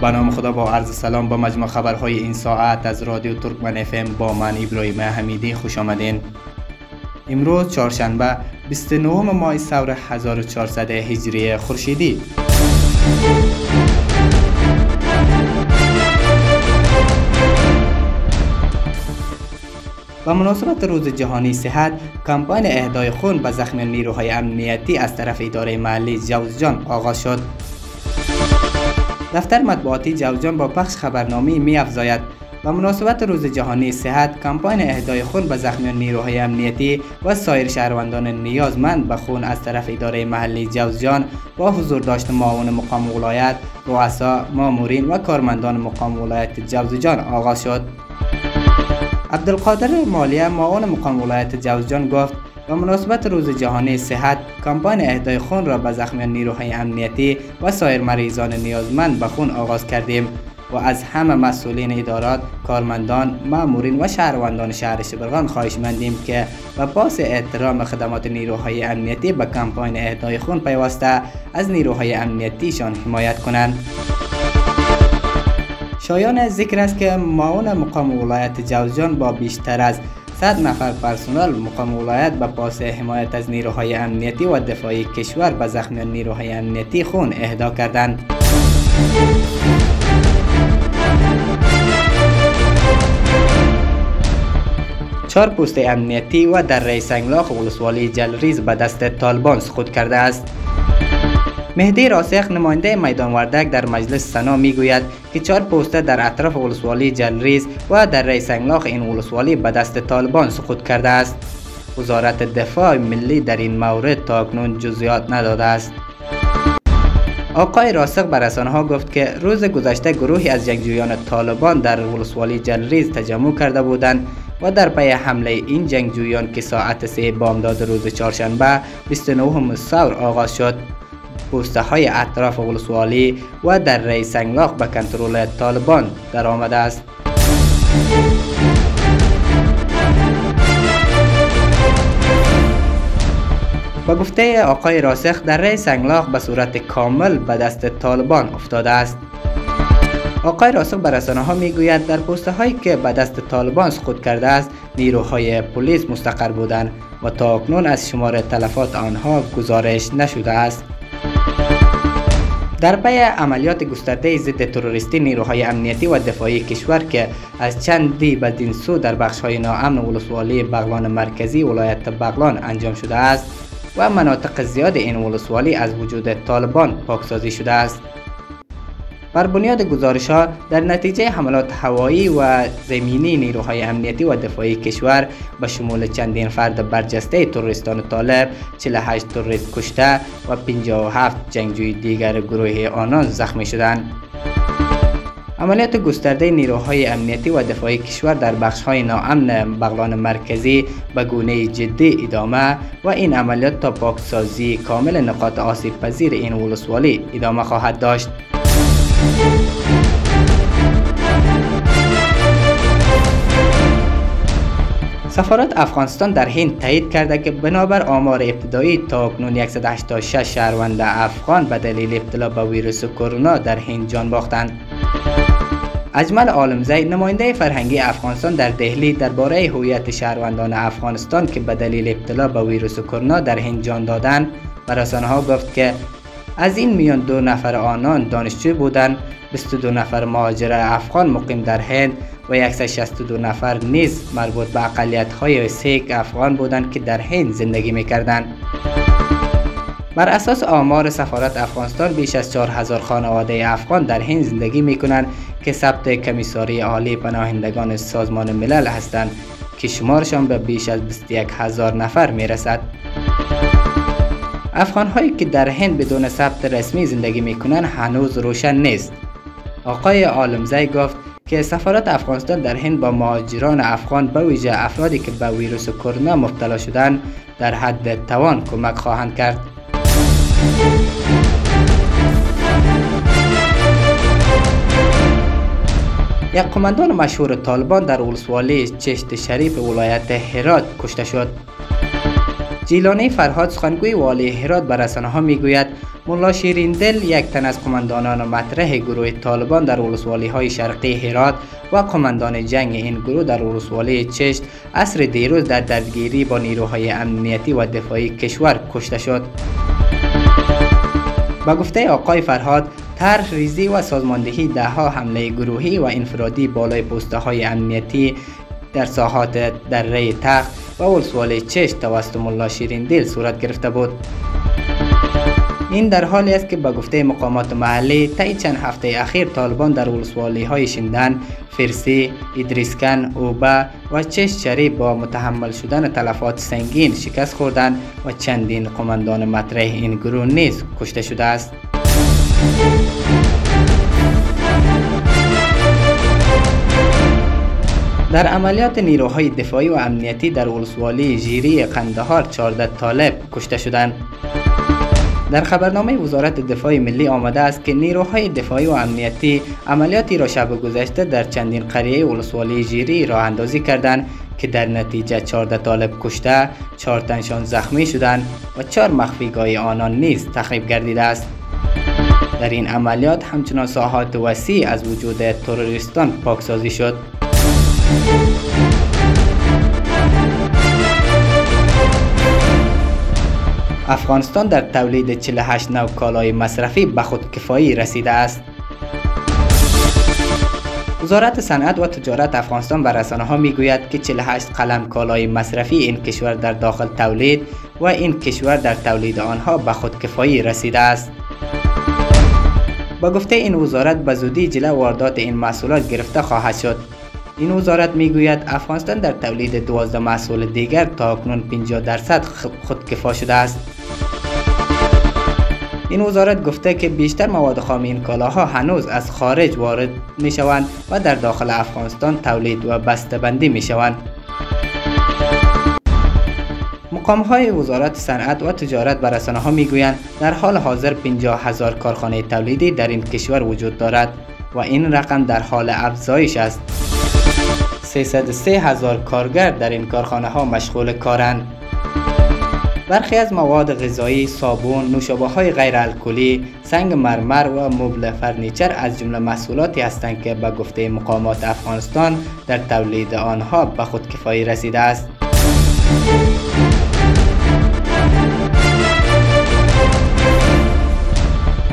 به خدا با عرض سلام با مجمع خبرهای این ساعت از رادیو ترکمن اف با من ابراهیم حمیدی خوش آمدین امروز چهارشنبه 29 ماه سور 1400 هجری خورشیدی و مناسبت روز جهانی صحت کمپاین اهدای خون به زخم نیروهای امنیتی از طرف اداره محلی جوزجان آغاز شد دفتر مطبوعاتی جوجان با پخش خبرنامه می افزاید و مناسبت روز جهانی صحت کمپین اهدای خون به زخمیان نیروهای امنیتی و سایر شهروندان نیازمند به خون از طرف اداره محلی جوزجان با حضور داشت معاون مقام ولایت، رؤسا، مامورین و کارمندان مقام ولایت جوزجان آغاز شد. عبدالقادر مالیه معاون مقام ولایت جوزجان گفت به مناسبت روز جهانی صحت کمپین اهدای خون را به زخمیان نیروهای امنیتی و سایر مریضان نیازمند به خون آغاز کردیم و از همه مسئولین ادارات، کارمندان، مامورین و شهروندان شهر شبرغان خواهش مندیم که به پاس احترام خدمات نیروهای امنیتی به کمپاین اهدای خون پیوسته از نیروهای امنیتی شان حمایت کنند. شایان ذکر است که معاون مقام ولایت جوزجان با بیشتر از 100 نفر پرسونل مقام ولایت به پاس حمایت از نیروهای امنیتی و دفاعی کشور به زخمی نیروهای امنیتی خون اهدا کردند. چار پوست امنیتی و در ریسنگلاخ انگلاخ غلصوالی جلریز به دست طالبان سخود کرده است. مهدی راسخ نماینده میدان وردک در مجلس سنا میگوید که چهار بوسته در اطراف اولسوالی جنریس و در ریسنگاخ این اولسوالی به دست طالبان سقوط کرده است وزارت دفاع ملی در این مورد تاکنون جزئیات نداده است آقای راسخ بر رسانه گفت که روز گذشته گروهی از جنگجویان طالبان در اولسوالی جنریس تجمع کرده بودند و در پی حمله این جنگجویان که ساعت 3 بامداد روز چهارشنبه 29م اساور آغاز شد پوستخای اطراف غلسوالی و در رئی سنگاخ به کنترول طالبان در آمده است. با گفته آقای راسخ در رئی سنگلاخ به صورت کامل به دست طالبان افتاده است. آقای راسخ به رسانه ها می گوید در پوسته هایی که به دست طالبان سقوط کرده است نیروهای پلیس مستقر بودند و تا اکنون از شمار تلفات آنها گزارش نشده است. در پای عملیات گسترده ای ضد تروریستی نیروهای امنیتی و دفاعی کشور که از چند دی به دین سو در بخش های ناامن ولسوالی بغلان مرکزی ولایت بغلان انجام شده است و مناطق زیاد این از وجود طالبان پاکسازی بر بنیاد گزارش ها در نتیجه حملات هوایی و زمینی نیروهای امنیتی و دفاعی کشور به شمول چندین فرد برجسته توریستان طالب 48 توریست کشته و 57 جنگجوی دیگر گروه آنان زخمی شدند. عملیات گسترده نیروهای امنیتی و دفاعی کشور در بخش های ناامن بغلان مرکزی به گونه جدی ادامه و این عملیات تا پاکسازی کامل نقاط آسیب پذیر این ولسوالی ادامه خواهد داشت. سفارت افغانستان در هند تایید کرد که بنابر آمار ابتدایی تا 186 شهروند افغان به دلیل ابتلا به ویروس کرونا در هند جان باختند. اجمل عالم زید نماینده فرهنگی افغانستان در دهلی درباره هویت شهروندان افغانستان که به دلیل ابتلا به ویروس کرونا در هند جان دادند، بر گفت که از این میان دو نفر آنان دانشجو بودن 22 نفر ماجره افغان مقیم در هند و 162 نفر نیز مربوط به اقلیت های سیک افغان بودند که در هند زندگی میکردن بر اساس آمار سفارت افغانستان بیش از 4000 خانواده افغان در هند زندگی میکنند که ثبت کمیساری عالی پناهندگان سازمان ملل هستند که شمارشان به بیش از 21000 نفر میرسد افغان هایی که در هند بدون ثبت رسمی زندگی می کنند هنوز روشن نیست. آقای عالمزی گفت که سفارت افغانستان در هند با مهاجران افغان به ویژه افرادی که به ویروس کرونا مبتلا شدند در حد توان کمک خواهند کرد. یک قماندان مشهور طالبان در ولسوالی چشت شریف ولایت هرات کشته شد. جیلانه فرهاد سخنگوی والی هرات بر رسانه ها میگوید مولا شیرین دل یک تن از کماندانان مطرح گروه طالبان در ولسوالی های شرقی هرات و کماندان جنگ این گروه در ولسوالی چشت عصر دیروز در دردگیری با نیروهای امنیتی و دفاعی کشور کشته شد با گفته آقای فرهاد تر ریزی و سازماندهی ده ها حمله گروهی و انفرادی بالای پوسته های امنیتی در ساحات در ری تخت و اول سوال چش توسط ملا شیرین دل صورت گرفته بود. این در حالی است که به گفته مقامات محلی تا چند هفته اخیر طالبان در ولسوالی های شندن، فرسی، ادریسکن، اوبا و چش شریف با متحمل شدن تلفات سنگین شکست خوردن و چندین قماندان مطرح این گروه نیز کشته شده است. در عملیات نیروهای دفاعی و امنیتی در ولسوالی جیری قندهار 14 طالب کشته شدند. در خبرنامه وزارت دفاع ملی آمده است که نیروهای دفاعی و امنیتی عملیاتی را شب گذشته در چندین قریه ولسوالی جیری راه اندازی کردند که در نتیجه 14 طالب کشته، 4 تنشان زخمی شدند و 4 مخفیگاه آنان نیز تخریب گردیده است. در این عملیات همچنان ساحات وسیع از وجود تروریستان پاکسازی شد. افغانستان در تولید 48 نو کالای مصرفی به خود کفایی رسیده است. وزارت صنعت و تجارت افغانستان به رسانه ها می گوید که 48 قلم کالای مصرفی این کشور در داخل تولید و این کشور در تولید آنها به خود کفایی رسیده است. با گفته این وزارت به زودی جلو واردات این محصولات گرفته خواهد شد. این وزارت میگوید افغانستان در تولید 12 محصول دیگر تا اکنون 50 درصد خود کفا شده است. این وزارت گفته که بیشتر مواد خام این کالاها هنوز از خارج وارد می شوند و در داخل افغانستان تولید و بسته بندی می شوند. مقام های وزارت صنعت و تجارت بر رسانه ها میگویند در حال حاضر 50 هزار کارخانه تولیدی در این کشور وجود دارد و این رقم در حال افزایش است. 303 هزار کارگر در این کارخانه ها مشغول کارند. برخی از مواد غذایی، صابون، نوشابه های غیر الکلی، سنگ مرمر و مبل فرنیچر از جمله محصولاتی هستند که به گفته مقامات افغانستان در تولید آنها به خود کفایی رسیده است.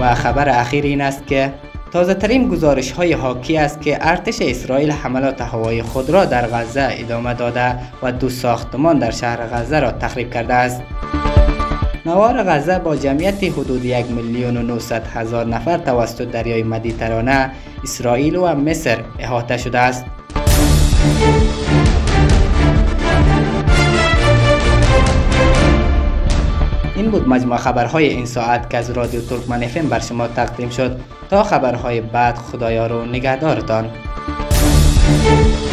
و خبر اخیر این است که تازه ترین گزارش های حاکی است که ارتش اسرائیل حملات هوایی خود را در غزه ادامه داده و دو ساختمان در شهر غزه را تخریب کرده است. نوار غزه با جمعیت حدود یک میلیون و نو هزار نفر توسط دریای مدیترانه اسرائیل و مصر احاطه شده است. این بود مجموع خبرهای این ساعت که از رادیو ترکمن افم بر شما تقدیم شد تا خبرهای بعد خدایا رو نگهدارتان Thank you.